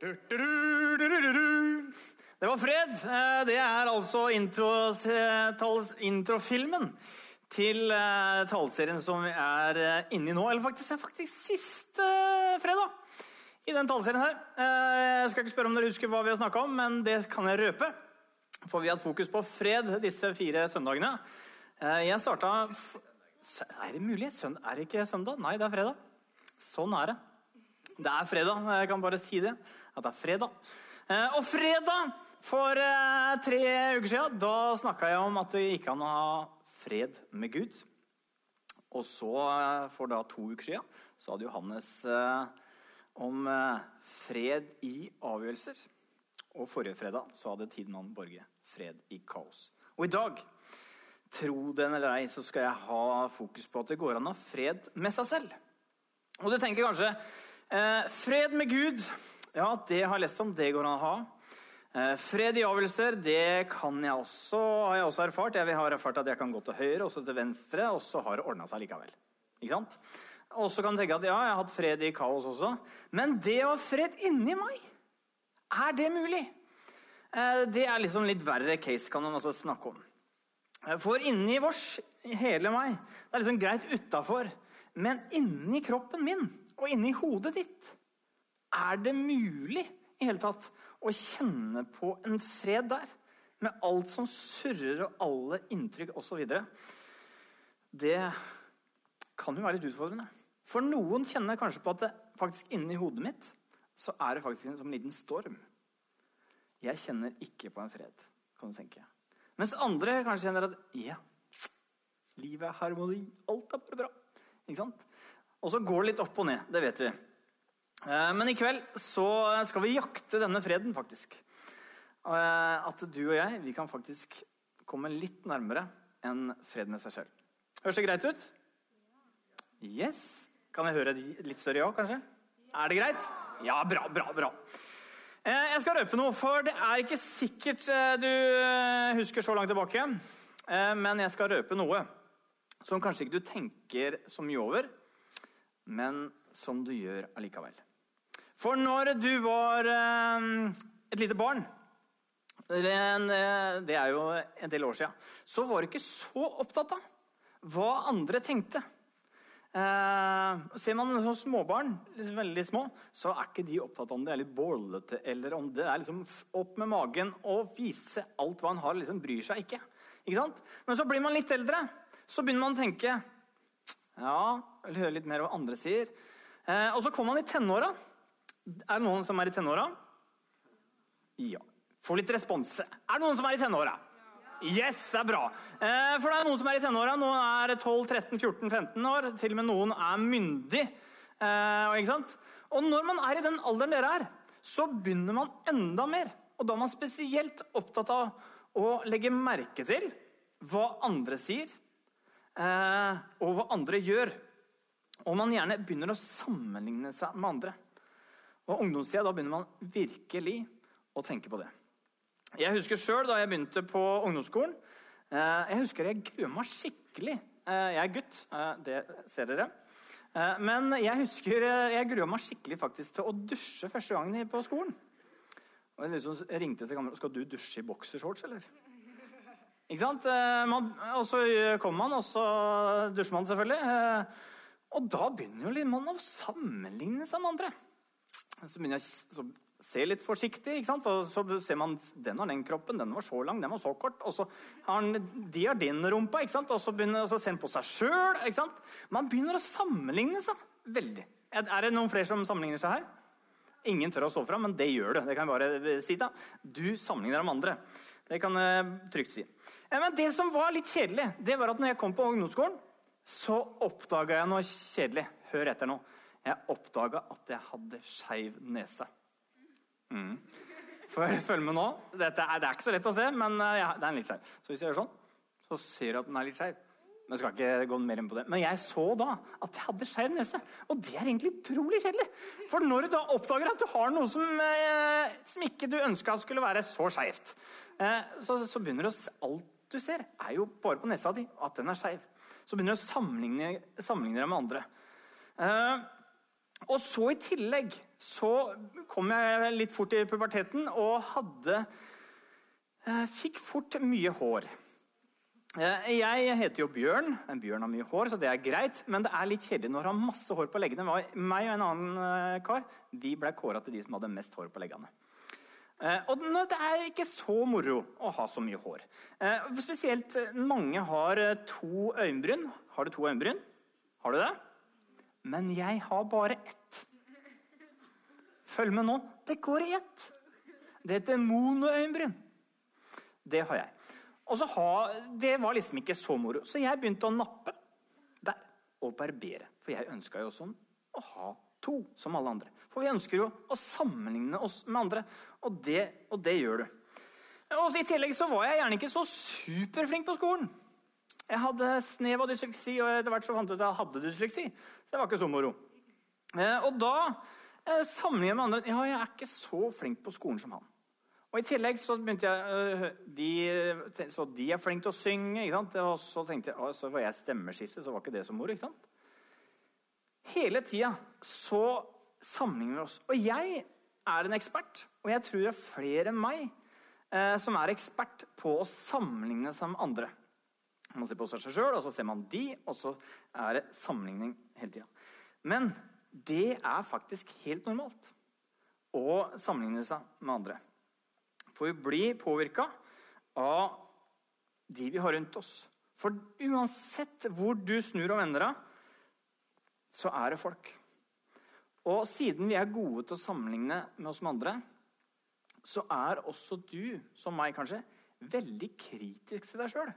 Du, du, du. Det var fred. Eh, Det er altså tals- introfilmen til eh, taleserien som vi er inni nå. Eller faktisk, er faktisk siste fredag i den taleserien her. Eh, Jeg skal ikke spørre om dere husker hva vi har snakka om, men det kan jeg røpe. For vi har hatt fokus på fred disse fire søndagene. Eh, Jeg starta Er det mulig? Er det ikke søndag? Nei, det er fredag. Sånn er det. Det er fredag. Jeg kan bare si det. At det er fredag. Eh, Og fredag for eh, tre uker siden, da snakka jeg om at det gikk an å ha fred med Gud. Og så, eh, for da to uker siden, så hadde Johannes om fred i avgjørelser. Og forrige fredag så hadde Tidemann Borge fred i kaos. Og i dag, tro den eller ei, så skal jeg ha fokus på at det går an å ha fred med seg selv. Og du tenker kanskje eh, Fred med Gud, ja, det har jeg lest om, det går an å ha. Eh, fred i avgjørelser, det kan jeg også, har jeg også erfart. Jeg har erfart at jeg kan gå til høyre og til venstre, og så har det ordna seg likevel. Ikke sant? Og så kan du tenke at ja, jeg har hatt fred i kaos også. Men det å ha fred inni meg, er det mulig? Eh, det er liksom litt verre case, kan man også snakke om. Eh, For inni vårs, hele meg, det er liksom greit utafor. Men inni kroppen min og inni hodet ditt, er det mulig i hele tatt å kjenne på en fred der? Med alt som surrer og alle inntrykk osv. Det kan jo være litt utfordrende. For noen kjenner kanskje på at det faktisk inni hodet mitt så er det faktisk som en liten storm. Jeg kjenner ikke på en fred, kan du tenke. Mens andre kanskje kjenner at ja, livet er harmoni, alt er bare bra. Ikke sant? Og så går det litt opp og ned, det vet vi. Eh, Men i kveld så skal vi jakte denne freden, faktisk. Eh, At du og jeg vi kan faktisk komme litt nærmere en fred med seg selv. Høres det greit ut? Yes. Kan jeg høre et litt større ja, kanskje? Er det greit? Ja, bra, bra, bra. Eh, Jeg skal røpe noe, for det er ikke sikkert du husker så langt tilbake. Men jeg skal røpe noe som kanskje ikke du tenker så mye over, men som du gjør allikevel. For når du var eh, et lite barn, eh, det er jo en del år siden, så var du ikke så opptatt av hva andre tenkte. Eh, ser man sånn småbarn, veldig små, så er ikke de opptatt om det er litt bålete, eller om det er liksom opp med magen og vise alt hva en har, liksom bryr seg ikke. ikke sant? Men så blir man litt eldre, så begynner man å tenke ja, eller høre litt mer hva andre sier. Eh, og så kommer man i tenåra. Er det noen som er i tenåra? Ja. Få litt respons. Er det noen som er i tenåra? Yes, det er bra. Eh, for det er noen som er i tenåra. Noen er 12-13-14-15 år. Til og med noen er myndig. Eh? Og når man er i den alderen dere er, så begynner man enda mer. Og da er man spesielt opptatt av å legge merke til hva andre sier, eh, og hva andre gjør. Og man gjerne begynner å sammenligne seg med andre. Og ungdomstida, da begynner man virkelig å tenke på det. Jeg husker sjøl da jeg begynte på ungdomsskolen. eh, Jeg husker jeg grua meg skikkelig. Eh, Jeg er gutt, eh, det ser dere. Men jeg husker jeg grua meg skikkelig faktisk til å dusje første gangen på skolen. Og jeg liksom ringte til kameraet skal du dusje i boksershorts, eller? Ikke sant? Man, og så kommer man, og så dusjer man selvfølgelig. Og da begynner jo man å sammenligne seg med andre. Så begynner jeg å se litt forsiktig, ikke sant? og så ser man den har den kroppen, den var så lang, den var så kort. Og så har han, de har den rumpa, ikke sant? og så, begynner, han ser han på seg sjøl. Man begynner å sammenligne seg veldig. Er det noen flere som sammenligner seg her? Ingen tør å stå fram, men det gjør du. Det kan jeg bare si da. Du sammenligner deg med andre. Det kan jeg trygt si. Eh, Men det som var litt kjedelig, det var at når jeg kom på ungdomsskolen, så oppdaga jeg noe kjedelig. Hør etter nå. Jeg oppdaga at jeg hadde skeiv nese. Mm. For følg med nå. Dette er, det er ikke så lett å se, men eh, ja, det er en litt skeiv. Så hvis jeg gjør sånn, så ser du at den er litt skeiv. Men jeg skal ikke gå mer inn på det. Men jeg så da at jeg hadde skeiv nese. Og det er egentlig utrolig kjedelig. For når du da oppdager at du har noe som, eh, som ikke du ønska skulle være så skeivt, eh, så, så begynner du å se Alt du ser, er jo bare på nesa di, at den er skeiv. Så begynner du å sammenligne, sammenligne deg med andre. Eh, og så i tillegg så kom jeg litt fort i puberteten og hadde eh, Fikk fort mye hår. Eh, jeg heter jo Bjørn. En bjørn har mye hår, så det er greit. Men det er litt kjedelig når du har masse hår på leggene. Meg og en annen eh, kar vi ble kåra til de som hadde mest hår på leggene. Og det er ikke så moro å ha så mye hår. Spesielt mange har to øyenbryn. Har du to øyenbryn? Har du det? Men jeg har bare ett. Følg med nå. Det går i ett. Det heter monoøyenbryn. Det har jeg. Og så ha, Det var liksom ikke så moro, så jeg begynte å nappe der og barbere. For jeg ønska jo sånn å ha to, som alle andre. For vi ønsker jo å sammenligne oss med andre, og det, og det gjør du. Og I tillegg så var jeg gjerne ikke så superflink på skolen. Jeg hadde snev av dysleksi, og etter hvert så fant jeg ut at jeg hadde dysleksi. Så det var ikke så moro. Eh, og da sammenlignet jeg med andre Ja, jeg er ikke så flink på skolen som han. Og I tillegg så begynte jeg eh, de, Så de er flinke til å synge. ikke sant? Og så tenkte jeg, så var jeg stemmeskiftet, så var ikke det så moro. ikke sant? Hele tida så sammenligner vi oss. Og jeg er en ekspert, og jeg tror det er flere enn meg eh, som er ekspert på å sammenligne seg med andre. Man ser på seg sjøl, og så ser man de, og så er det sammenligning hele tida. Men det er faktisk helt normalt å sammenligne seg med andre. For vi blir påvirka av de vi har rundt oss. For uansett hvor du snur og vender deg, så er det folk. Og siden vi er gode til å sammenligne med oss med andre, så er også du, som meg kanskje, veldig kritisk til deg sjøl.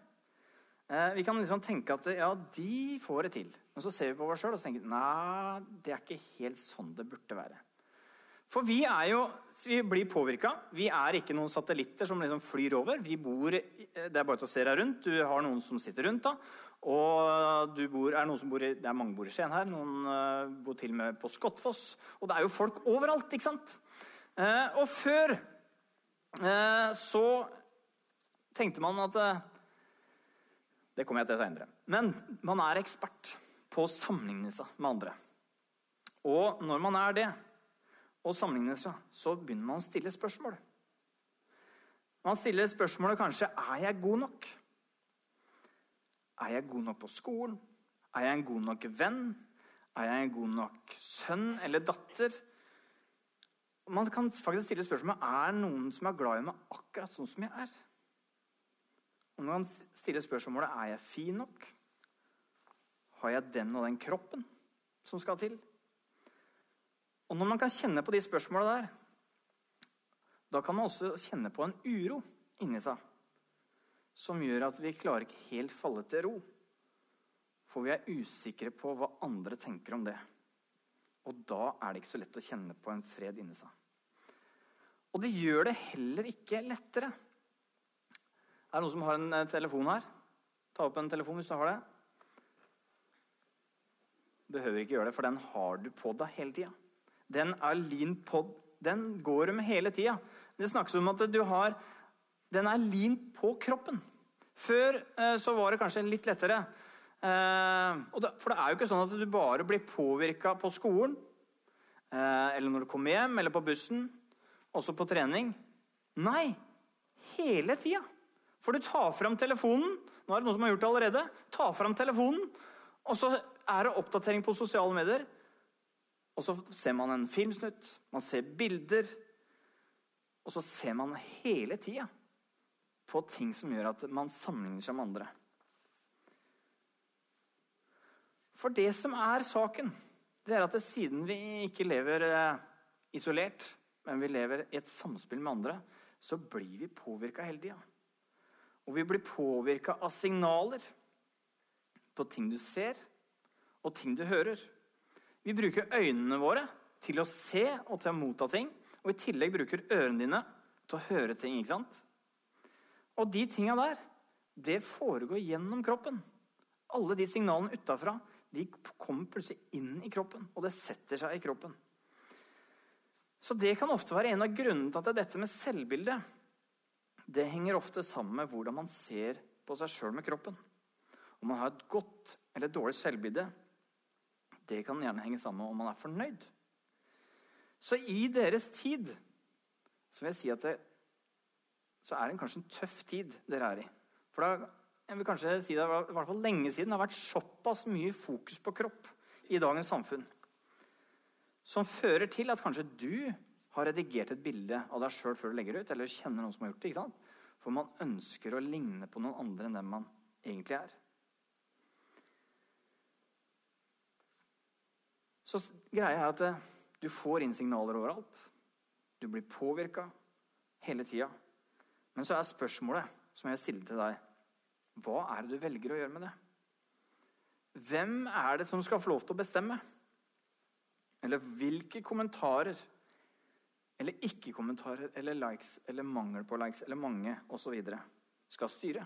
Eh, vi kan liksom tenke at ja, de får det til. Men så ser vi på oss sjøl og tenker nei, det er ikke helt sånn det burde være. For vi er jo, vi blir påvirka. Vi er ikke noen satellitter som liksom flyr over. Vi bor, Det er bare til å se deg rundt. Du har noen som sitter rundt. da, og bor, er bor i, Det er mange bor i Skien her. Noen uh, bor til og med på Skottfoss. Og det er jo folk overalt, ikke sant? Eh, og før eh, så tenkte man at det kommer jeg til seinere. Men man er ekspert på å sammenligne seg med andre. Og når man er det, og sammenligner seg, så begynner man å stille spørsmål. Man stiller spørsmålet kanskje er jeg god nok. Er jeg god nok på skolen? Er jeg en god nok venn? Er jeg en god nok sønn eller datter? Man kan faktisk stille spørsmålet er noen som er glad i meg akkurat sånn som jeg er. Og når han stiller spørsmålet er jeg fin nok, har jeg den og den kroppen som skal til? Og når man kan kjenne på de spørsmåla der, da kan man også kjenne på en uro inni seg som gjør at vi klarer ikke helt falle til ro. For vi er usikre på hva andre tenker om det. Og da er det ikke så lett å kjenne på en fred inni seg. Og det gjør det heller ikke lettere er det noen som har en eh, telefon her? Ta opp en telefon hvis du har det. Behøver ikke gjøre det, for den har du på deg hele tida. Den er lean på Den går du med hele tida. Det snakkes om at du har Den er lean på kroppen. Før eh, så var det kanskje litt lettere. Eh, for det er jo ikke sånn at du bare blir påvirka på skolen, eller når du kommer hjem, eller på bussen, også på trening. Nei, hele tida. For du tar fram telefonen. Nå er det noen som har gjort det allerede. Ta fram telefonen, og så er det oppdatering på sosiale medier. Og så ser man en filmsnutt, man ser bilder. Og så ser man hele tida på ting som gjør at man sammenligner seg med andre. For det som er saken, det er at det, siden vi ikke lever eh, isolert, men vi lever i et samspill med andre, så blir vi påvirka hele tida. Og vi blir påvirka av signaler på ting du ser, og ting du hører. Vi bruker øynene våre til å se og til å motta ting. Og i tillegg bruker ørene dine til å høre ting. ikke sant? Og de tinga der, det foregår gjennom kroppen. Alle de signalene utafra kommer plutselig inn i kroppen, og det setter seg i kroppen. Så det kan ofte være en av grunnene til at dette med selvbildet det henger ofte sammen med hvordan man ser på seg sjøl med kroppen. Om man har et godt eller dårlig selvbilde, det kan gjerne henge sammen med om man er fornøyd. Så i deres tid så vil jeg si at det, så er det kanskje en tøff tid dere er i. For da, jeg vil kanskje si det i hvert fall lenge siden det har vært såpass mye fokus på kropp i dagens samfunn som fører til at kanskje du har redigert et bilde av deg sjøl før du legger det ut, eller kjenner noen som har gjort det. ikke sant? For man ønsker å ligne på noen andre enn den man egentlig er. Så greia er at eh, du får inn signaler overalt. Du blir påvirka hele tida. Men så er spørsmålet som jeg stiller til deg, hva er det du velger å gjøre med det? Hvem er det som skal få lov til å bestemme? Eller hvilke kommentarer eller ikke-kommentarer eller likes eller mangel på likes eller mange osv. skal styre?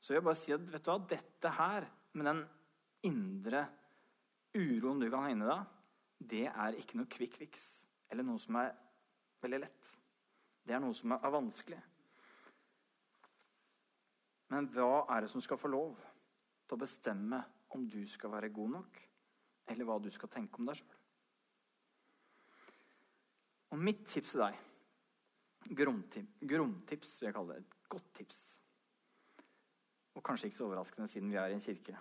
Så jeg vil bare si at vet du hva, dette her, med den indre uroen du kan ha inni deg, det er ikke noe quick fix eller noe som er veldig lett. Det er noe som er vanskelig. Men hva er det som skal få lov til å bestemme om du skal være god nok, eller hva du skal tenke om deg sjøl? Og mitt tips til deg, gromtips vil jeg kalle det, et godt tips, og kanskje ikke så overraskende siden vi er i en kirke,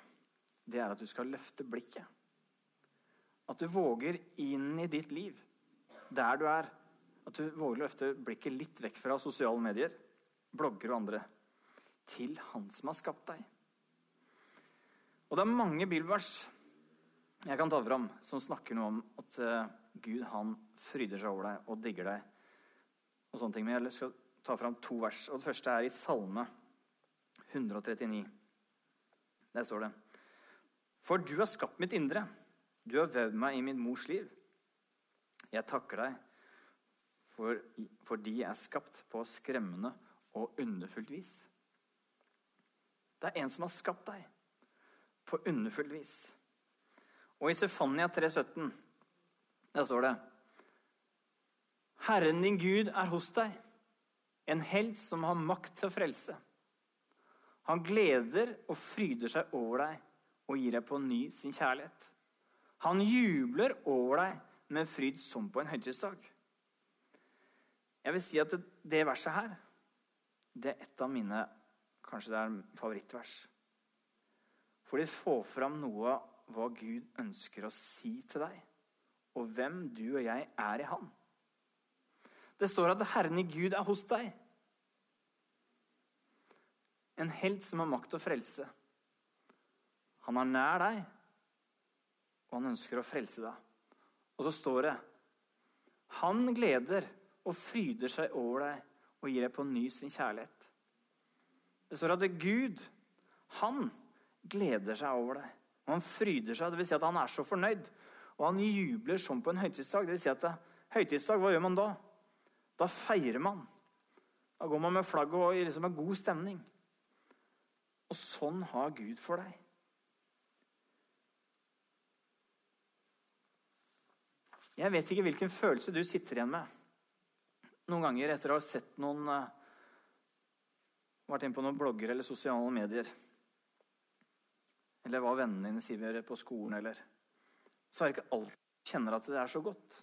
det er at du skal løfte blikket. At du våger inn i ditt liv, der du er. At du våger å løfte blikket litt vekk fra sosiale medier, blogger og andre, til Han som har skapt deg. Og det er mange bibelvers jeg kan ta fram som snakker noe om at eh, Gud han fryder seg over deg og digger deg. og sånne ting. Men jeg skal ta fram to vers. og Det første er i Salme 139. Der står det For du har skapt mitt indre. Du har vevd meg i min mors liv. Jeg takker deg for, fordi jeg er skapt på skremmende og underfullt vis. Det er en som har skapt deg på underfullt vis. Og i Sefania 3,17 der står det Herren din Gud er hos deg, en helt som har makt til å frelse. Han gleder og fryder seg over deg og gir deg på ny sin kjærlighet. Han jubler over deg med fryd som på en høytidsdag. Jeg vil si at det, verset her, det er et av mine Kanskje det er favorittvers. For de får fram noe hva Gud ønsker å si til deg, og hvem du og jeg er i Han. Det står at Herren i Gud er hos deg. En helt som har makt og frelse. Han er nær deg, og han ønsker å frelse deg. Og så står det Han gleder og fryder seg over deg og gir deg på ny sin kjærlighet. Det står at Gud, han gleder seg over deg. Og han fryder seg, dvs. Si at han er så fornøyd. Og han jubler som på en høytidsdag. Vil si at det, høytidsdag, hva gjør man da? Da feirer man. Da går man med flagget og i liksom en god stemning. Og sånn har Gud for deg. Jeg vet ikke hvilken følelse du sitter igjen med noen ganger etter å ha sett noen uh, Vært inn på noen blogger eller sosiale medier. Eller hva vennene dine sier på skolen, eller Så er det ikke alltid du kjenner at det er så godt.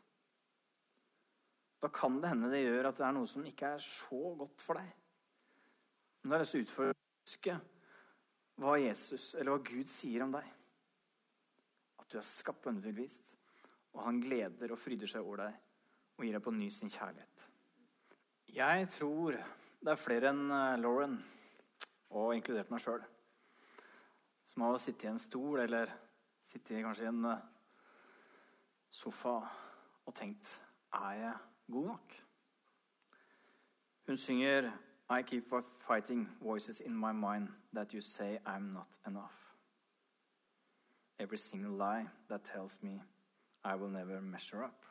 Da kan det hende det gjør at det er noe som ikke er så godt for deg. Men da har jeg lyst til å utfordre å huske hva Jesus eller hva Gud sier om deg. At du er skapt på undervist og han gleder og fryder seg over deg og gir deg på ny sin kjærlighet. Jeg tror det er flere enn eh, Lauren, og inkludert meg sjøl, som av å sitte i en stol eller sitte kanskje i en eh, sofa og tenkt Er jeg god nok? Hun synger I keep fighting voices in my mind that you say I'm not enough. Every single lie that tells me i will never measure up.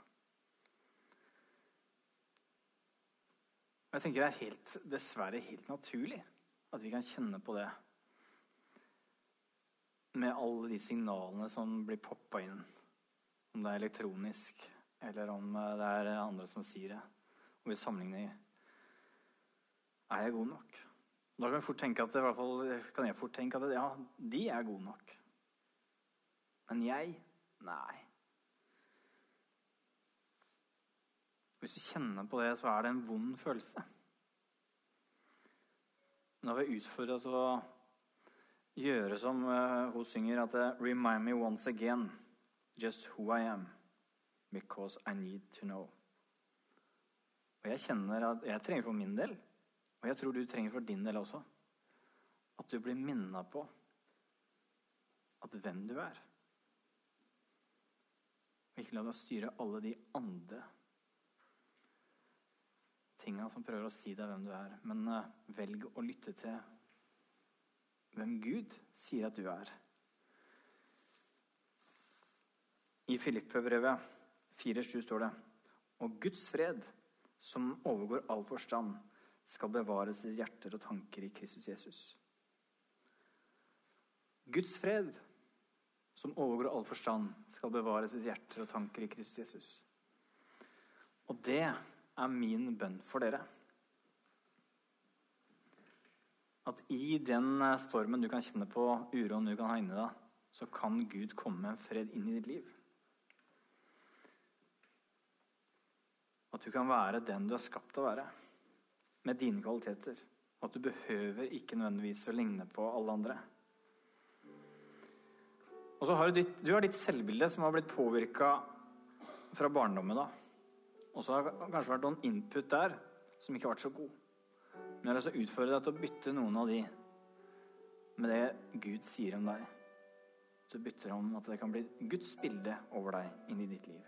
Jeg tenker Det er helt, dessverre helt naturlig at vi kan kjenne på det. Med alle de signalene som blir poppa inn. Om det er elektronisk, eller om det er andre som sier det. Og vi sammenligner Er jeg god nok? Da kan, jeg fort tenke at, hvert fall, kan jeg fort tenke at ja, de er gode nok. Men jeg? Nei. Hvis du kjenner på det, så er det en vond følelse. Men da vil jeg utfordre til å gjøre som uh, hun synger, at det, Remind me once again just who I am, because I need to know. Og jeg kjenner at jeg trenger for min del, og jeg tror du trenger for din del også, at du blir minna på at hvem du er. Og ikke la deg styre alle de andre tinga som prøver å si deg hvem du er. Men uh, velg å lytte til hvem Gud sier at du er. I Filippe-brevet 4.7 står det Og Guds fred, som overgår all forstand, skal bevares i hjerter og tanker i Kristus Jesus. Guds fred, som overgår all forstand, skal bevares i hjerter og tanker i Kristus Jesus. Og det er min bønn for dere. At i den eh, stormen du kan kjenne på, uroen du kan ha inni deg, så kan Gud komme med en fred inn i ditt liv. At du kan være den du er skapt til å være, med dine kvaliteter. Og At du behøver ikke nødvendigvis å ligne på alle andre. Og så har du, ditt, du har ditt selvbilde som har blitt påvirka fra barndommen. da. Og så har det kanskje vært noen input der som ikke har vært så god. Men jeg har lyst til utfordre deg til å bytte noen av de med det Gud sier om deg. Så bytter om at det kan bli Guds bilde over deg inn i ditt liv.